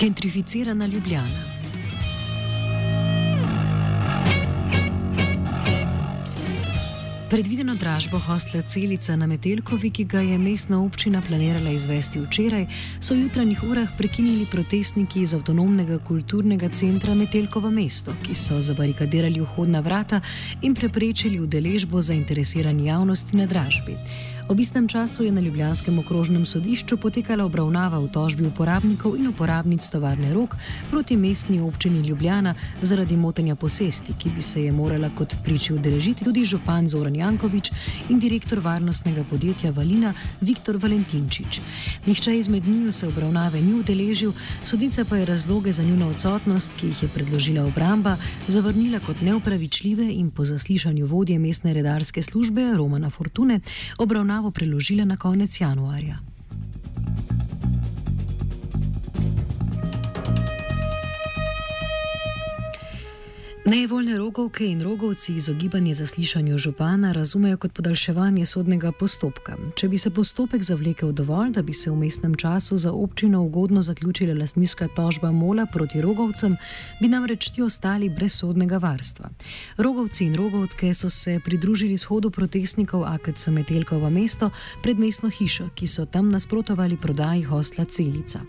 Gentrificirana Ljubljana. Predvideno dražbo hostla Celica na Metelkovi, ki ga je mestna občina planirala izvesti včeraj, so v jutranjih urah prekinili protestniki iz avtonomnega kulturnega centra Metelkovo mesto, ki so zabarikadirali vhodna vrata in preprečili udeležbo zainteresirani javnosti na dražbi. Ob istem času je na Ljubljanskem okrožnem sodišču potekala obravnava v tožbi uporabnikov in uporabnic tovarne Rok proti mestni občini Ljubljana zaradi motenja posesti, ki bi se je morala kot priči udeležiti tudi župan Zoran Jankovič in direktor varnostnega podjetja Valina Viktor Valentinčič. Nihče izmed njiju se obravnave ni udeležil, sodica pa je razloge za njuno odsotnost, ki jih je predložila obramba, zavrnila kot neupravičljive in po zaslišanju vodje mestne redarske službe Romana Fortune obravnava obravnavo preložile na konec januarja. Nevoljne rogovke in rogovci izogibanje zaslišanju župana razumejo kot podaljševanje sodnega postopka. Če bi se postopek zavlekel dovolj, da bi se v mestnem času za občino ugodno zaključila lasniška tožba Mola proti rogovcem, bi namreč ti ostali brez sodnega varstva. Rogovci in rogovke so se pridružili shodu protestnikov AKC Metelkova mesto pred mestno hišo, ki so tam nasprotovali prodaji hostla Celica.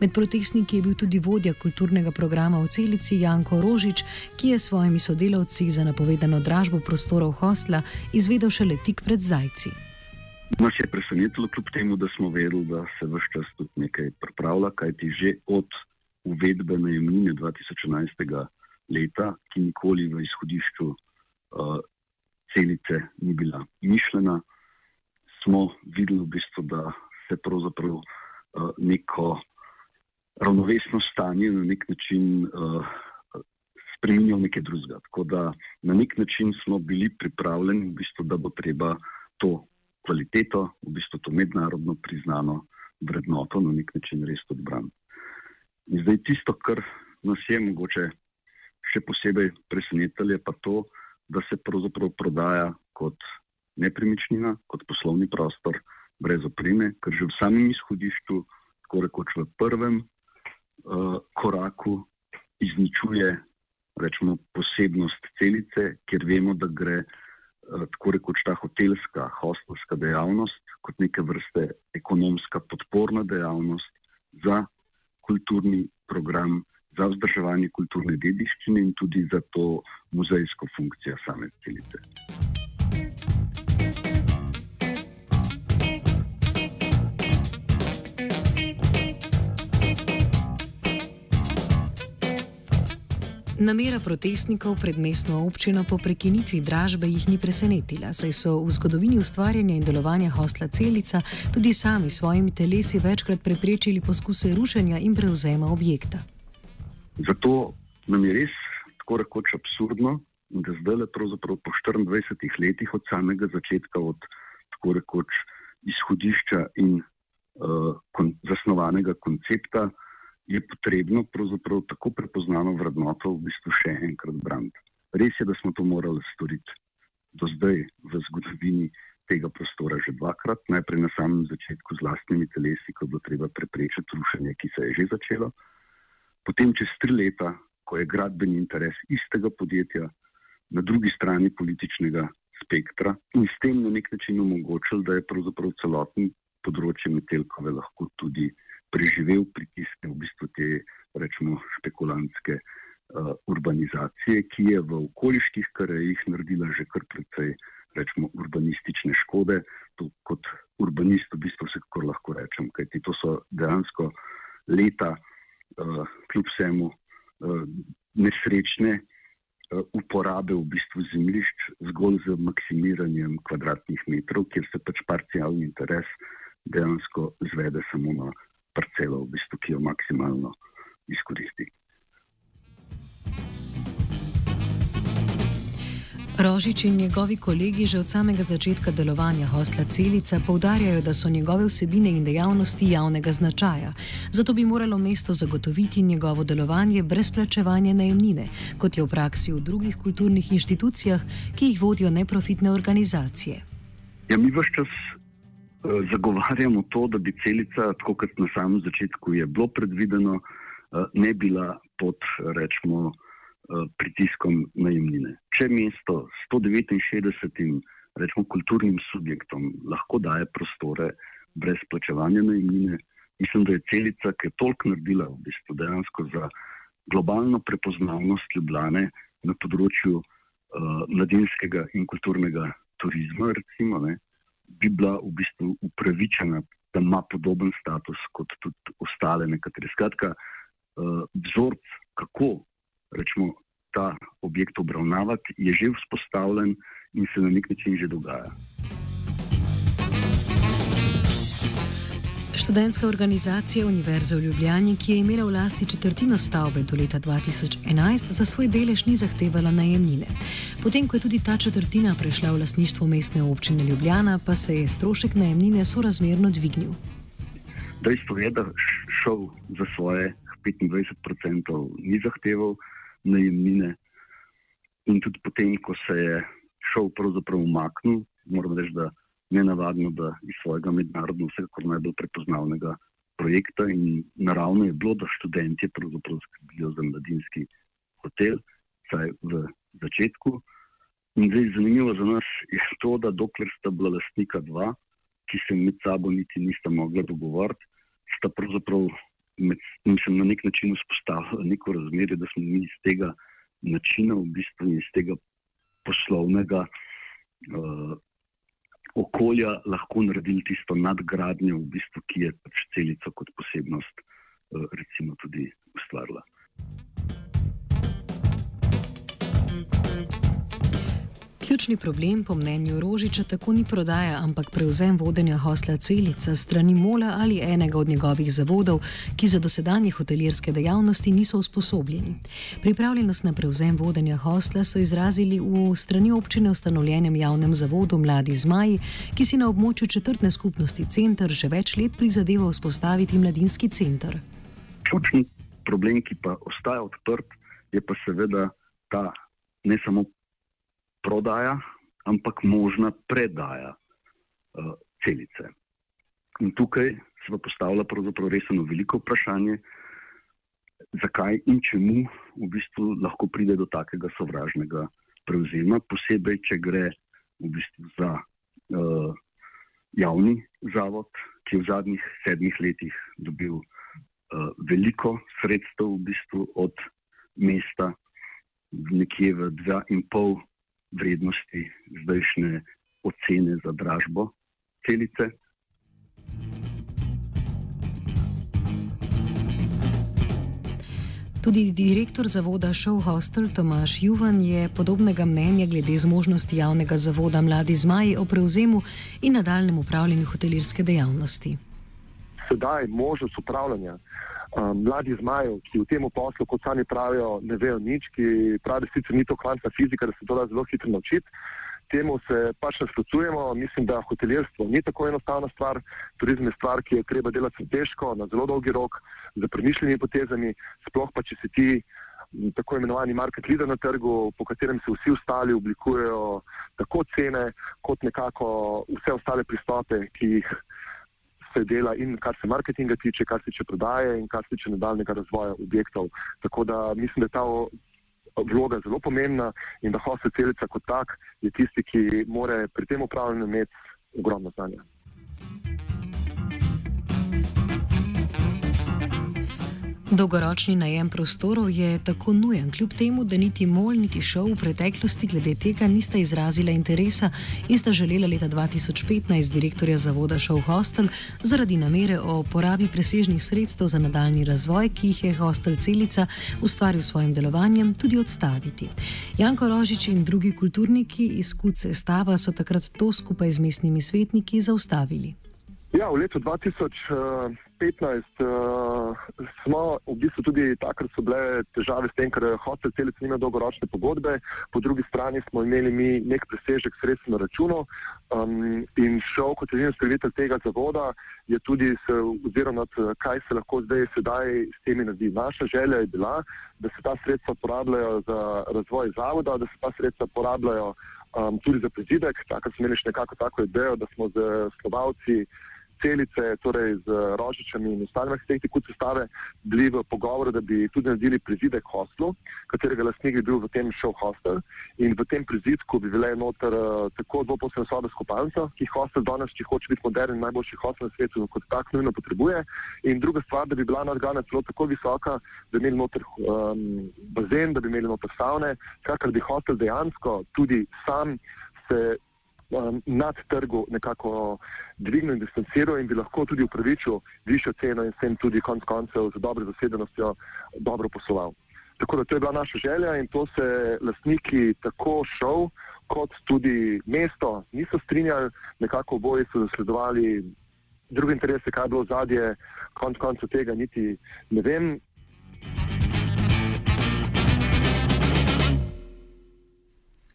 Med protestniki je bil tudi vodja kulturnega programa v Celici Janko Rožič, ki je svojimi sodelavci za napovedano dražbo prostorov hostla izvedel šele tik pred zdajci. Nas je presenetilo, kljub temu, da smo vedeli, da se vse čas tudi nekaj pripravlja, kajti že od uvedbe najemnine 2011. leta, ki nikoli v izhodišču uh, celice ni bila mišljena, smo videli, v bistvu, da se pravzaprav uh, neko ravnovesno stanje na nek način. Uh, spremenil nekaj drugega. Tako da na nek način smo bili pripravljeni, v bistvu, da bo treba to kvaliteto, v bistvu to mednarodno priznano vrednoto na nek način res odbraniti. In zdaj tisto, kar nas je mogoče še posebej presenetilo, je pa to, da se pravzaprav prodaja kot nepremičnina, kot poslovni prostor, brez opreme, ker že v samem izhodišču, tako rekoč v prvem uh, koraku, izničuje rečemo, posebnost celice, ker vemo, da gre uh, tako rekoč ta hotelska, hostelska dejavnost kot neke vrste ekonomska podporna dejavnost za kulturni program, za vzdrževanje kulturne dediščine in tudi za to muzejsko funkcijo same celice. Namera protestnikov pred mestno občino po prekinitvi dražbe jih ni presenetila, saj so v zgodovini ustvarjanja in delovanja hostla Celica tudi sami svojimi telesi večkrat preprečili poskuse rušenja in prevzema objekta. Zato nam je res tako rekoč absurdno, da zdaj le pravzaprav po 24 letih od samega začetka, od tako rekoč izhodišča in uh, kon zasnovanega koncepta, je potrebno pravzaprav tako prepoznano vrednoto v bistvu še enkrat braniti. Res je, da smo to morali storiti do zdaj v zgodovini tega prostora že dvakrat, najprej na samem začetku z lastnimi telesi, ko je bilo treba preprečiti rušenje, ki se je že začelo, potem čez tri leta, ko je gradbeni interes istega podjetja na drugi strani političnega spektra in s tem na nek način omogočil, da je pravzaprav celotno področje Metelkove lahko tudi preživel pritiske v bistvu te, rečemo, špekulantske uh, urbanizacije, ki je v okoliških krajih naredila že kar precej, rečemo, urbanistične škode. To kot urbanist v bistvu vsekakor lahko rečem, kajti to so dejansko leta, uh, kljub vsemu, uh, nesrečne uporabe v bistvu zemljišč zgolj z maksimiranjem kvadratnih metrov, kjer se pač parcialni interes dejansko zvede samo na parcelo, v bistvu, ki jo maksimalno izkoristi. Rožič in njegovi kolegi že od samega začetka delovanja hostla Celica poudarjajo, da so njegove vsebine in dejavnosti javnega značaja. Zato bi moralo mesto zagotoviti njegovo delovanje brez plačevanja najemnine, kot je v praksi v drugih kulturnih inštitucijah, ki jih vodijo neprofitne organizacije. Ja, mi vse čas uh, zagovarjamo to, da bi celica, tako kot na samem začetku je bilo predvideno, uh, ne bila pod, rečemo, Eh, pritiskom najemnine. Če mesto 169 rečemo, kulturnim subjektom lahko daje prostore brez plačevanja najemnine, mislim, da je celica, ki je toliko naredila v bistvu dejansko za globalno prepoznavnost Ljubljane na področju uh, mladinskega in kulturnega turizma, recimo, ne, bi bila v bistvu upravičena, da ima podoben status kot tudi ostale nekatere. Skratka, uh, vzorc, kako rečemo, ta objekt obravnavati, je že vzpostavljen in se na nek način že dogaja. Študentska organizacija Univerze v Ljubljani, ki je imela v lasti četrtino stavbe do leta 2011, za svoj delež ni zahtevala najemnine. Potem, ko je tudi ta četrtina prešla v lasništvo mestne občine Ljubljana, pa se je strošek najemnine sorazmerno dvignil. Dejstvo je, da šel za svoje 25% ni zahteval najemnine. In tudi potem, ko se je šel pravzaprav umaknil, moram reči, da ne navadno, da iz svojega mednarodno vsekakor najbolj prepoznavnega projekta in naravno je bilo, da študenti pravzaprav skrbijo za mladinski hotel, vsaj v začetku. In zdaj zanimivo za nas je to, da dokler sta bila lastnika dva, ki se med sabo niti nista mogla dogovoriti, sta pravzaprav med, mislim, na nek način vzpostavili neko razmerje, da smo mi iz tega načina, v bistvu iz tega poslovnega uh, okolja, lahko naredili tisto nadgradnjo, v bistvu, ki je pač celico kot posebnost, uh, recimo, tudi ustvarila. Ključni problem, po mnenju Rožiča, tako ni prodaja, ampak prevzem vodenja hosla Celica strani Mola ali enega od njegovih zavodov, ki za dosedanje hotelirske dejavnosti niso usposobljeni. Pripravljenost na prevzem vodenja hosla so izrazili v strani občine ustanovljenem javnem zavodu Mladi Zmaji, ki si na območju četrtne skupnosti Center že več let prizadeva vzpostaviti mladinski center. Ključni problem, ki pa ostaja odprt, je pa seveda ta ne samo prodaja, ampak možna predaja uh, celice. In tukaj se pa postavlja pravzaprav resno veliko vprašanje, zakaj in čemu v bistvu lahko pride do takega sovražnega prevzema, posebej, če gre v bistvu za uh, javni zavod, ki je v zadnjih sedmih letih dobil uh, veliko sredstev v bistvu od mesta, nekje v 2,5 vrednosti zdajšnje ocene za dražbo celice. Tudi direktor zavoda Show Hostel Tomaš Juvan je podobnega mnenja glede zmožnosti javnega zavoda Mladi Zmaji o prevzemu in nadaljem upravljanju hotelirske dejavnosti. Sedaj možnost upravljanja um, mladi zmajev, ki v tem poslu, kot sami pravijo, ne vejo nič, ki pravijo, da sicer ni to kvantna fizika, da se to da zelo hitro naučiti. Temu se pač nasprotujemo. Mislim, da hotelirstvo ni tako enostavna stvar. Turizem je stvar, ki jo treba delati strateško, na zelo dolgi rok, z premišljenimi potezami. Sploh pa, če si ti tako imenovani market leader na trgu, po katerem se vsi ostali oblikujejo tako cene, kot nekako vse ostale pristope, ki jih se dela in kar se marketinga tiče, kar se tiče prodaje in kar se tiče nadaljnega razvoja objektov. Tako da mislim, da je ta vloga zelo pomembna in da hostel celica kot tak je tisti, ki more pri tem upravljanju imeti ogromno znanja. Dolgoročni najem prostorov je tako nujen, kljub temu, da niti MOL, niti šov v preteklosti glede tega nista izrazila interesa in sta želela leta 2015 direktorja zavoda Šov Hostel zaradi namere o porabi presežnih sredstev za nadaljni razvoj, ki jih je Hostel Celica ustvaril s svojim delovanjem, tudi odstaviti. Janko Rožič in drugi kulturniki iz Kuce Stava so takrat to skupaj z mestnimi svetniki zaustavili. Ja, v letu 2015 uh, smo v bistvu tudi takrat so bile težave s tem, ker hotel celic nima dolgoročne pogodbe, po drugi strani smo imeli mi nek presežek sredstv na računu um, in šel kot edini skrbitelj tega zavoda je tudi se oziral nad kaj se lahko zdaj sedaj s temi naredi. Naša želja je bila, da se ta sredstva porabljajo za razvoj zavoda, da se ta sredstva porabljajo um, tudi za prizidek. Takrat smo imeli še nekako tako idejo, da smo z slovalci celice, torej z rožičami in ostalimi arhitekti, kot se stave, bili v pogovoru, da bi tudi naredili prizidek hostlu, katerega lastnik bi bil v tem show hostel. In v tem prizidku bi bile noter uh, tako dvoposlene sobe s kopalnico, ki jih hostel danes, če hoče biti modern, najboljši hostel na svetu, kot tak nujno potrebuje. In druga stvar, da bi bila nadgradnja celo tako visoka, da bi imeli noter um, bazen, da bi imeli noter savne, da bi hostel dejansko tudi sam se um, nad trgu nekako dvignil in distanciral in bi lahko tudi upravičil višjo ceno in s tem tudi konc koncev z dobro zasedenostjo dobro posloval. Tako da to je bila naša želja in to se lastniki tako šov kot tudi mesto niso strinjali, nekako oboji so zasledovali druge interese, kaj je bilo zadje, konc koncev tega niti ne vem.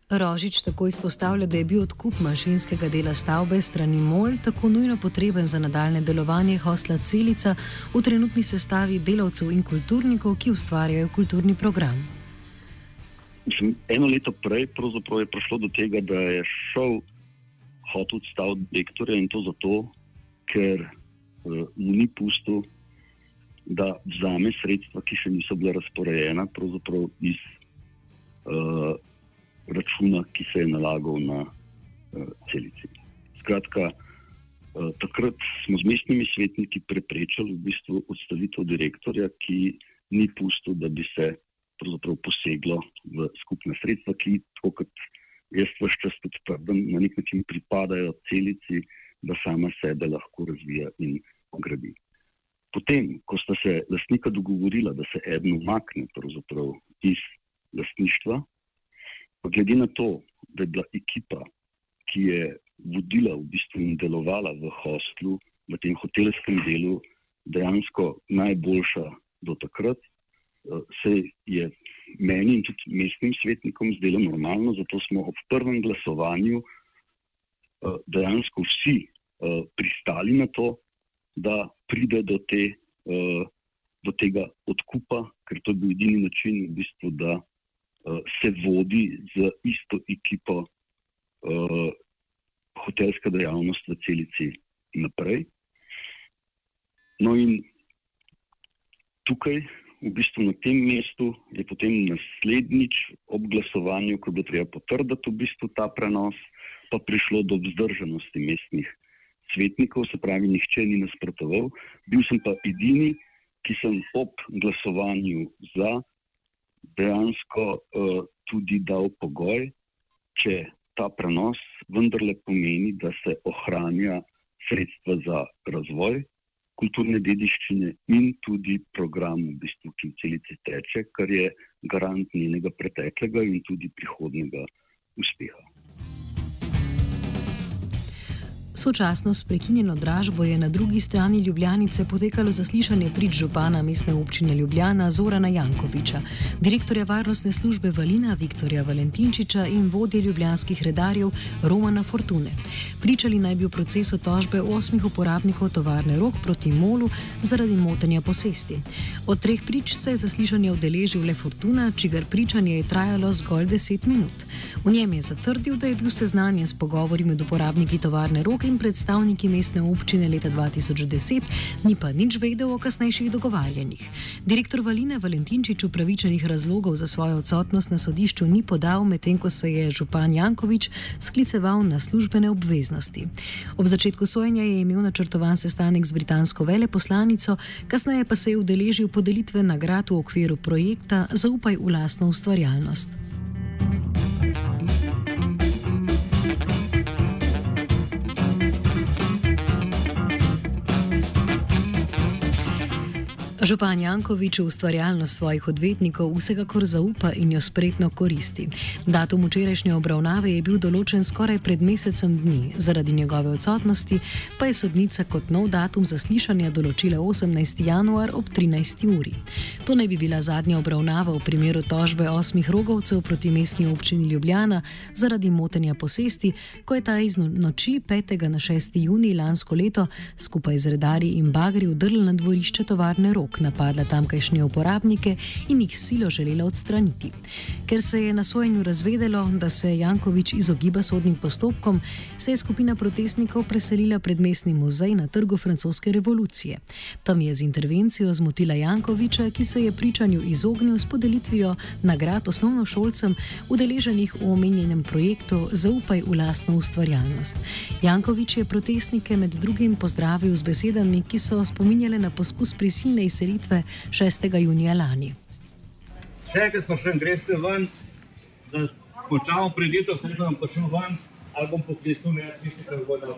Rožič tako izpostavlja, da je bil odkup mašinskega dela stavbe strani MOL tako nujno potreben za nadaljne delovanje hosla Celica v trenutni sestavi delavcev in kulturnikov, ki ustvarjajo kulturni program. Eno leto prej je prišlo do tega, da je šel hotel odstaviti direktorja in to zato, ker uh, mu ni pusto, da vzame sredstva, ki še niso bila razporejena, pravzaprav iz. Uh, računa, ki se je nalagal na uh, celici. Skratka, uh, takrat smo z mestnimi svetniki preprečili v bistvu odstavitev direktorja, ki ni pustil, da bi se poseglo v skupne sredstva, ki, kot jaz vse čas tudi trdim, na nek način pripadajo celici, da sama sebe lahko razvija in gradi. Potem, ko sta se lastnika dogovorila, da se eden umakne iz lastništva, glede na to, da je bila ekipa, ki je vodila v bistvu in delovala v hostlu, v tem hotelskem delu, dejansko najboljša do takrat, eh, se je meni in tudi mestnim svetnikom zdelo normalno, zato smo ob prvem glasovanju eh, dejansko vsi eh, pristali na to, da pride do, te, do tega odkupa, ker to je bil edini način, v bistvu, da se vodi z isto ekipo uh, hotelska dejavnost v celici naprej. No, in tukaj, v bistvu na tem mestu, je potem naslednjič ob glasovanju, ko bo treba potrditi v bistvu ta prenos, pa prišlo do vzdržanosti mestnih svetnikov, se pravi, nihče ni nasprotoval. Bil sem pa edini, ki sem ob glasovanju za dejansko uh, tudi dal pogoj, če ta prenos vendarle pomeni, da se ohranja sredstva za razvoj kulturne dediščine in tudi program, v bistvu, ki v celici teče, kar je garant njenega preteklega in tudi prihodnega uspeha. Sočasno s prekinjeno dražbo je na drugi strani Ljubljanice potekalo zaslišanje prid župana mestne občine Ljubljana Zorana Jankoviča, direktorja varnostne službe Valina Viktorja Valentinčiča in vodje ljubljanskih redarjev Romana Fortune. Pričali naj bi v procesu tožbe osmih uporabnikov tovarne Rok proti Molu zaradi motenja posesti. Od treh prič se je zaslišanje udeležil le Fortuna, čigar pričanje je trajalo zgolj deset minut. V njem je zatrdil, da je bil seznanjen s pogovori med uporabniki tovarne Rok predvsem predstavniki mestne občine leta 2010, ni pa nič vedel o kasnejših dogovarjanjih. Direktor Valine Valentinčič upravičenih razlogov za svojo odsotnost na sodišču ni podal, medtem ko se je župan Jankovič skliceval na službene obveznosti. Ob začetku sojenja je imel načrtovan sestanek z britansko veleposlanico, kasneje pa se je udeležil podelitve nagrad v okviru projekta Zaupaj v lastno ustvarjalnost. Župan Jankovič ustvarjalnost svojih odvetnikov vsekakor zaupa in jo spretno koristi. Datum včerajšnje obravnave je bil določen skoraj pred mesecem dni, zaradi njegove odsotnosti pa je sodnica kot nov datum zaslišanja določila 18. januar ob 13. uri. To naj bi bila zadnja obravnava v primeru tožbe osmih rogovcev proti mestni občini Ljubljana zaradi motenja posesti, ko je ta iz no-, noči 5. na 6. juni lansko leto skupaj z redari in bagri vdrl na dvorišče tovarne rok napadla tamkajšnje uporabnike in jih silo želela odstraniti. Ker se je na sojenju razvedelo, da se Jankovič izogiba sodnim postopkom, se je skupina protestnikov preselila pred mestni muzej na trgu francoske revolucije. Tam je z intervencijo zmotila Jankoviča, ki se je pričanju izognil s podelitvijo nagrad osnovnošolcem, udeleženih v omenjenem projektu Zaupaj v lastno ustvarjalnost. Jankovič je protestnike med drugim pozdravil z besedami, ki so spominjale na poskus prisilne izselitve selitve 6. junija lani. Še enkrat šli, greste ven, da končamo preditev, vse pa počnemo ven, ali bom poklical nekaj, ki se ga bo dal.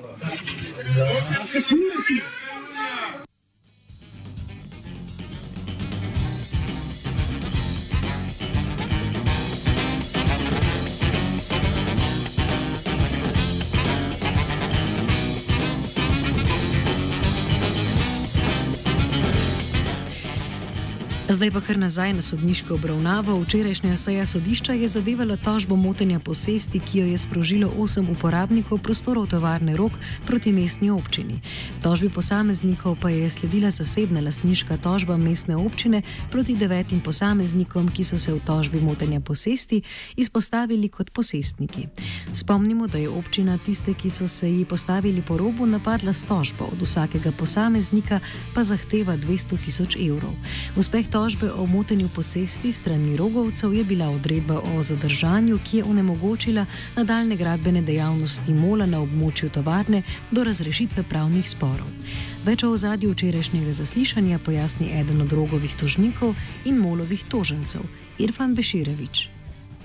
Zdaj pa kar nazaj na sodniško obravnavo. Včerajšnja seja sodišča je zadevala tožbo motenja posesti, ki jo je sprožilo osem uporabnikov prostorov tovarne rok proti mestni občini. Tožbi posameznikov pa je sledila zasebna lasniška tožba mestne občine proti devetim posameznikom, ki so se v tožbi motenja posesti izpostavili kot posestniki. Spomnimo, da je občina tiste, ki so se ji postavili po robu, napadla s tožbo, od vsakega posameznika pa zahteva 200 tisoč evrov. Uspeh tožbe o motenju posesti strani rogovcev je bila odredba o zadržanju, ki je onemogočila nadaljne gradbene dejavnosti mola na območju tovarne do razrešitve pravnih sporov. Več o ozadju včerajšnjega zaslišanja pojasni eden od rogovih tožnikov in molovih tožencev, Irfan Beširevič.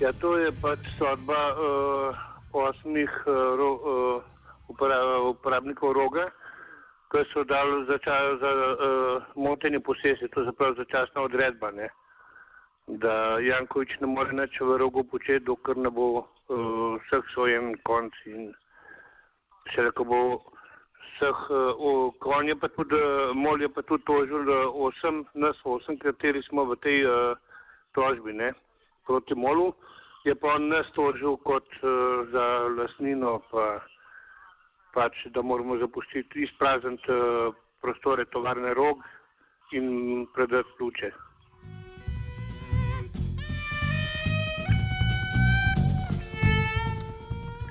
Ja, to je pač sodba uh, osmih uh, ro, uh, uporabnikov roga ki so dali za, za uh, motenje posesti, to je zapravo začasna odredba, ne? da Jankovič ne more več v rogu početi, dokler ne bo uh, vseh svojem konc in še reko bo vseh, uh, konj je pa tudi, mol je pa tudi tožil, da osem, nas osem, kateri smo v tej uh, tožbi, ne, proti molu, je pa on nas tožil kot uh, za lasnino pa pač, da moramo zapustiti, izprazniti uh, prostore tovarne rog in predati ključe.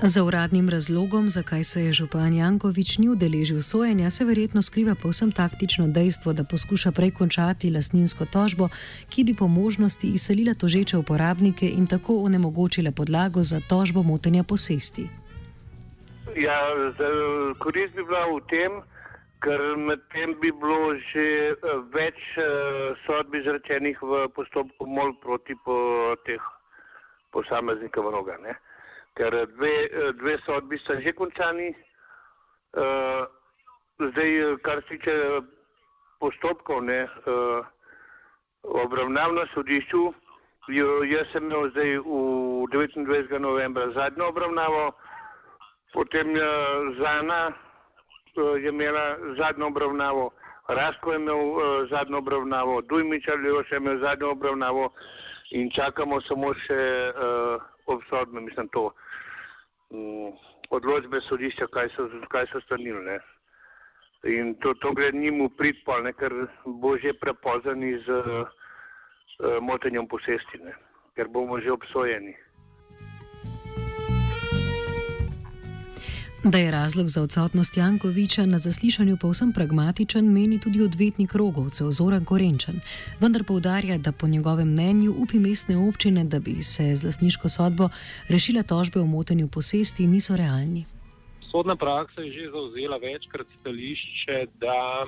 Za uradnim razlogom, zakaj se je župan Jankovič ni udeležil sojenja, se verjetno skriva povsem taktično dejstvo, da poskuša prej končati lasninsko tožbo, ki bi po možnosti izselila tožeče uporabnike in tako onemogočila podlago za tožbo motenja posesti. Ja, korist bi bila v tem, ker medtem bi bilo že eh, več uh, sodb izrečenih v postopku MOL proti po teh posameznikom roga. Ne? Ker dve, eh, dve sodbi so že končani, uh, zdaj kar se tiče postopkov, ne, uh, obravnav na sodišču, jaz sem imel zdaj v 29. novembra zadnjo obravnavo, potem je Zana je imela zadnjo obravnavo, Rasko je imel uh, zadnjo obravnavo, Dujmič ali jo še imel zadnjo obravnavo in čakamo samo še uh, obsodbe, mislim to, um, odločbe sodišča, kaj so, kaj so stanili. In to, to gre njim v pridpol, ne, ker bo že prepozen iz uh, uh, motenjem posesti, ne, ker bomo že obsojeni. Da je razlog za odsotnost Jankoviča na zaslišanju povsem pragmatičen, meni tudi odvetnik rogovcev Zoran Korenčan. Vendar poudarja, da po njegovem mnenju upi mestne občine, da bi se z lasniško sodbo rešila tožbe o motenju posesti, niso realni. Sodna praksa je že zauzela večkrat stališče, da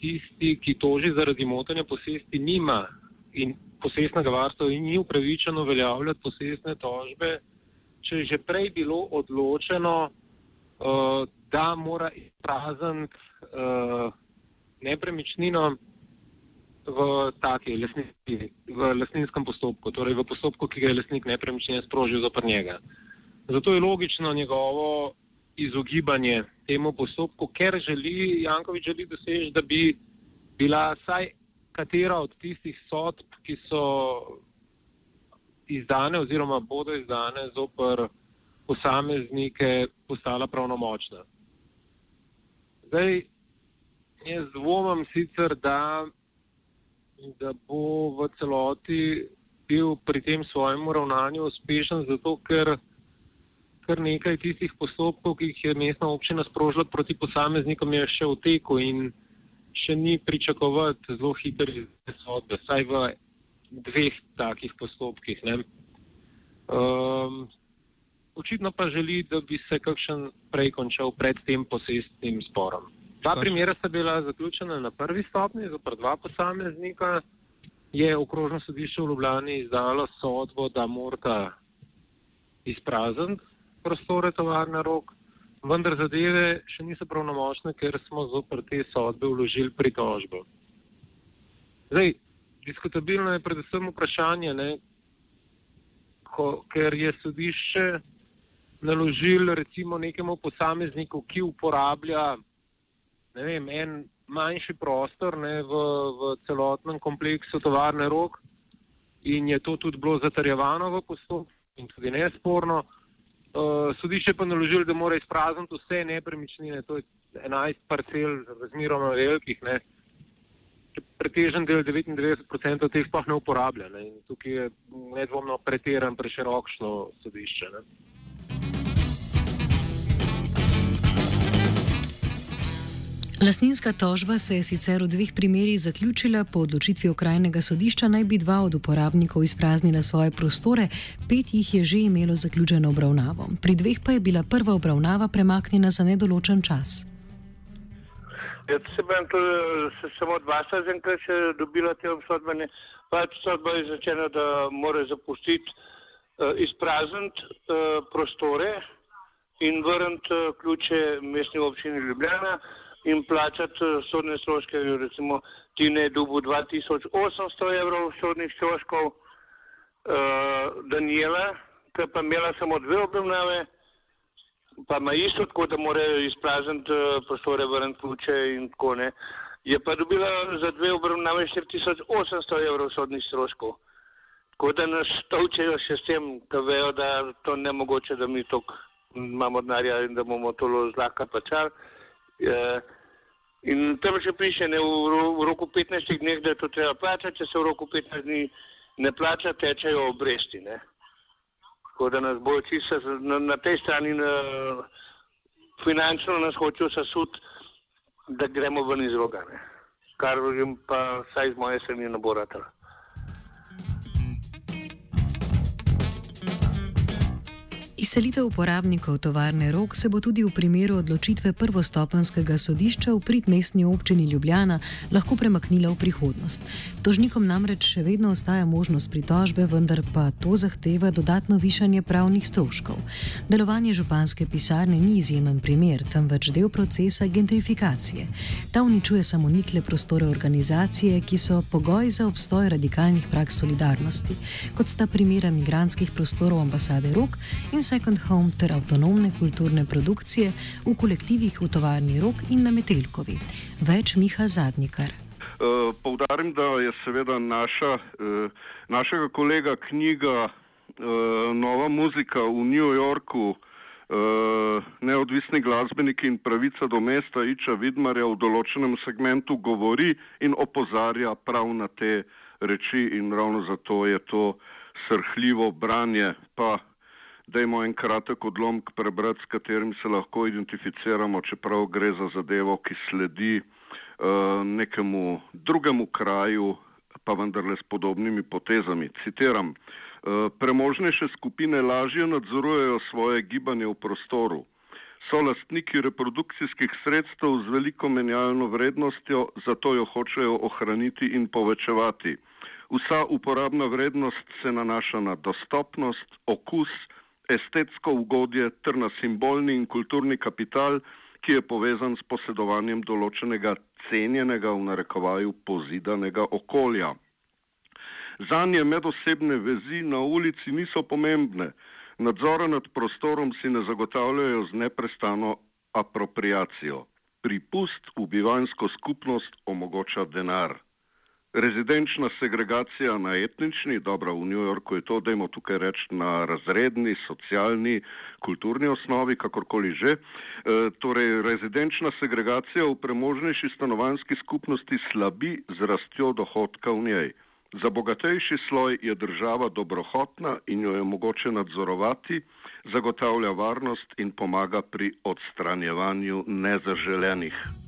tisti, ki toži zaradi motenja posesti, nima in posestnega varstva in ni upravičeno uveljavljati posestne tožbe če je že prej bilo odločeno, uh, da mora izprazniti uh, nepremičnino v taki lesnici, v lesninskem postopku, torej v postopku, ki ga je lesnik nepremičnine sprožil zopr njega. Zato je logično njegovo izogibanje temu postopku, ker želi Jankovič želi doseči, da bi bila saj katera od tistih sodb, ki so izdane oziroma bodo izdane zoper posameznike postala pravnomočna. Zdaj, jaz dvomam sicer, da, da bo v celoti bil pri tem svojem ravnanju uspešen, zato ker kar nekaj tistih postopkov, ki jih je mestna občina sprožila proti posameznikom, je še v teku in še ni pričakovati zelo hitre sodbe, saj v dveh takih postopkih. Um, očitno pa želi, da bi se kakšen prej končal pred tem posestnim sporom. Dva primera sta bila zaključena na prvi stopni, zopr dva posameznika. Je okrožno sodišče v Ljubljani izdalo sodbo, da morata izprazniti prostore tovarne rok, vendar zadeve še niso pravnomočne, ker smo zopr te sodbe vložili pritožbo. Zdaj, diskutabilno je predvsem vprašanje, ne, ko, ker je sodišče naložilo recimo nekemu posamezniku, ki uporablja ne vem, en manjši prostor ne, v, v celotnem kompleksu tovarne rok in je to tudi bilo zatarjevano v postopku in tudi nesporno. Uh, sodišče pa naložilo, da mora izprazniti vse nepremičnine, to je 11 parcel razmeroma velikih, ne, uh, pretežen del, 99% teh sploh ne uporablja. Ne? Tukaj je nedvomno pretiran, preširokšno sodišče. Ne? Lasninska tožba se je sicer v dveh primerjih zaključila, po odločitvi okrajnega sodišča naj bi dva od uporabnikov izpraznila svoje prostore, pet jih je že imelo zaključeno obravnavo. Pri dveh pa je bila prva obravnava premaknjena za nedoločen čas. Jaz se bom to se samo dva sta zaenkrat še dobila te obsodbene. Pač sodba je začena, da mora zapustiti, uh, izprazniti uh, prostore in vrniti uh, ključe mestne občine Ljubljana in plačati uh, sodne stroške, recimo ti ne dubu 2800 evrov sodnih stroškov. Uh, Daniela, ki pa imela samo dve obravnave, pa ima isto tako, da morajo izprazniti eh, prostore, vrniti ključe in tako ne. Je pa dobila za dve obravnave 4800 evrov sodnih stroškov. Tako da nas tovčejo še s tem, da vejo, da to ne mogoče, da mi tok imamo denarja in da bomo to zlahka plačali. E, in tam še piše, ne, v, v roku 15 dneh, da je to treba plačati, če se v roku 15 dni ne plača, tečejo obresti. Ne. Tako da nas bo čisto na, na tej strani na, finančno nas hočejo sasut, da gremo ven iz roga, ne. kar jim pa vsaj z moje strani ne bo ratalo. Izselitev uporabnikov tovarne Rok se bo tudi v primeru odločitve prvostopenskega sodišča v pridmestni občini Ljubljana lahko premaknila v prihodnost. Tožnikom namreč še vedno ostaja možnost pritožbe, vendar pa to zahteva dodatno višanje pravnih stroškov. Delovanje županske pisarne ni izjemen primer, temveč del procesa gentrifikacije. Ta uničuje samo nikle prostore organizacije, ki so pogoj za obstoj radikalnih praks solidarnosti, kot sta primera migranskih prostorov ambasade Rok in Second Home ter avtonomne kulturne produkcije v kolektivih v tovarni Rok in na Metelkovi. Več Miha Zadnikar. Uh, poudarim, da je seveda naša, uh, našega kolega knjiga uh, Nova muzika v New Yorku, uh, neodvisni glasbeniki in pravica do mesta Iča Vidmarja v določenem segmentu govori in opozarja prav na te reči in ravno zato je to srhljivo branje. Pa Dajmo en kratek odlomek prebrati, s katerim se lahko identificiramo, čeprav gre za zadevo, ki sledi uh, nekemu drugemu kraju, pa vendarle s podobnimi potezami. Citiram, uh, premožnejše skupine lažje nadzorujejo svoje gibanje v prostoru. So lastniki reprodukcijskih sredstev z veliko menjalno vrednostjo, zato jo hočejo ohraniti in povečevati. Vsa uporabna vrednost se nanaša na dostopnost, okus, estetsko ugodje ter na simbolni in kulturni kapital, ki je povezan s posedovanjem določenega cenjenega v narekovaju pozidanega okolja. Zanje medosebne vezi na ulici niso pomembne, nadzora nad prostorom si ne zagotavljajo z neprestano apropriacijo. Pripust v bivansko skupnost omogoča denar rezidenčna segregacija na etnični, dobro, v New Yorku je to, dajmo tukaj reči, na razredni, socialni, kulturni osnovi, kakorkoli že. E, torej, rezidenčna segregacija v premožnejši stanovanski skupnosti slabi z rastjo dohodka v njej. Za bogatejši sloj je država dobrohotna in jo je mogoče nadzorovati, zagotavlja varnost in pomaga pri odstranjevanju nezaželenih.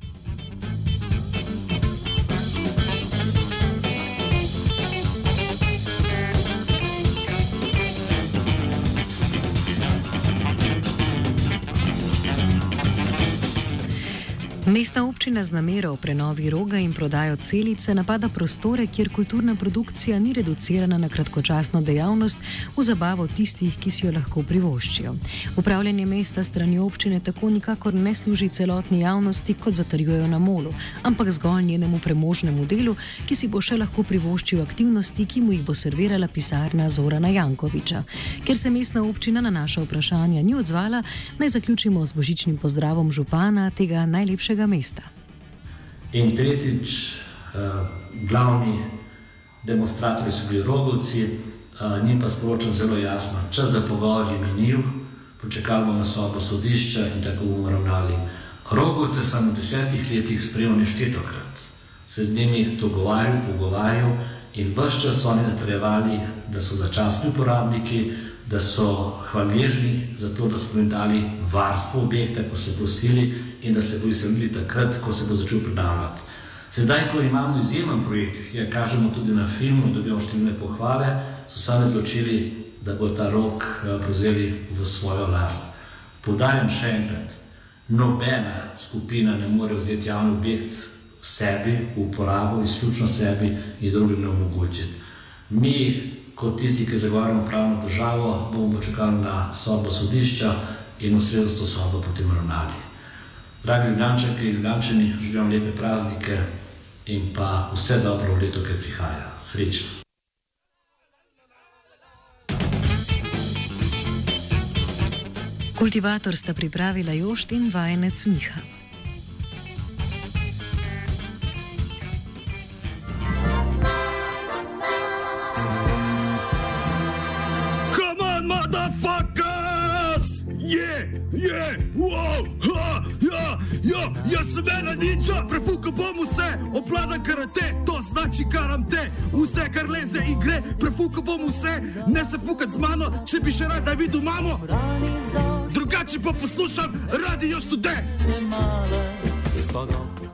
Mestna občina z namero o prenovi roga in prodajo celice napada prostore, kjer kulturna produkcija ni reducirana na kratkočasno dejavnost v zabavo tistih, ki si jo lahko privoščijo. Upravljanje mesta strani občine tako nikakor ne služi celotni javnosti, kot zatrjujejo na molu, ampak zgolj njenemu premožnemu delu, ki si bo še lahko privoščil aktivnosti, ki mu jih bo servirala pisarna Zorana Jankoviča. Ker se mestna občina na naša vprašanja ni odzvala, naj zaključimo z božičnim pozdravom župana tega najlepšega tega mesta. In tretjič, uh, glavni demonstratorji so bili rogovci, uh, njim pa sporočam zelo jasno, čas za pogovor je minil, počakali bomo sobo sodišča in tako bomo ravnali. Rogovce sem v desetih letih sprejel neštetokrat, se z njimi dogovarjal, pogovarjal in vse čas so oni zatrjevali, da so začasni uporabniki, da so hvaležni za to, da smo jim dali varstvo objekta, ko so prosili in da se bodo izselili takrat, ko se bo začel predavljati. Sedaj, ko imamo izjemen projekt, ki ga kažemo tudi na filmu in dobimo številne pohvale, so sami odločili, da bo ta rok eh, prevzeli v svojo last. Podajem še enkrat, nobena skupina ne more vzeti javni objekt sebi, v uporabo, izključno sebi in drugim ne omogočiti. Mi, kot tisti, ki zagovarjamo pravno državo, bomo počakali na sodbo sodišča in v sredo s to sodbo potem ravnali. Dragi Ljubljančani in Ljubljančani, želim lepe praznike in pa vse dobro v letu, ki prihaja. Srečno. Kultivator sta pripravila Jošt in vajenec Miha. Sem ena niča, prefukal bom vse, obladam karate, to znači karam te, vse kar leze in gre, prefukal bom vse, ne se fukat z mano, če bi še rada videl mamo. Drugače pa poslušam radio študent.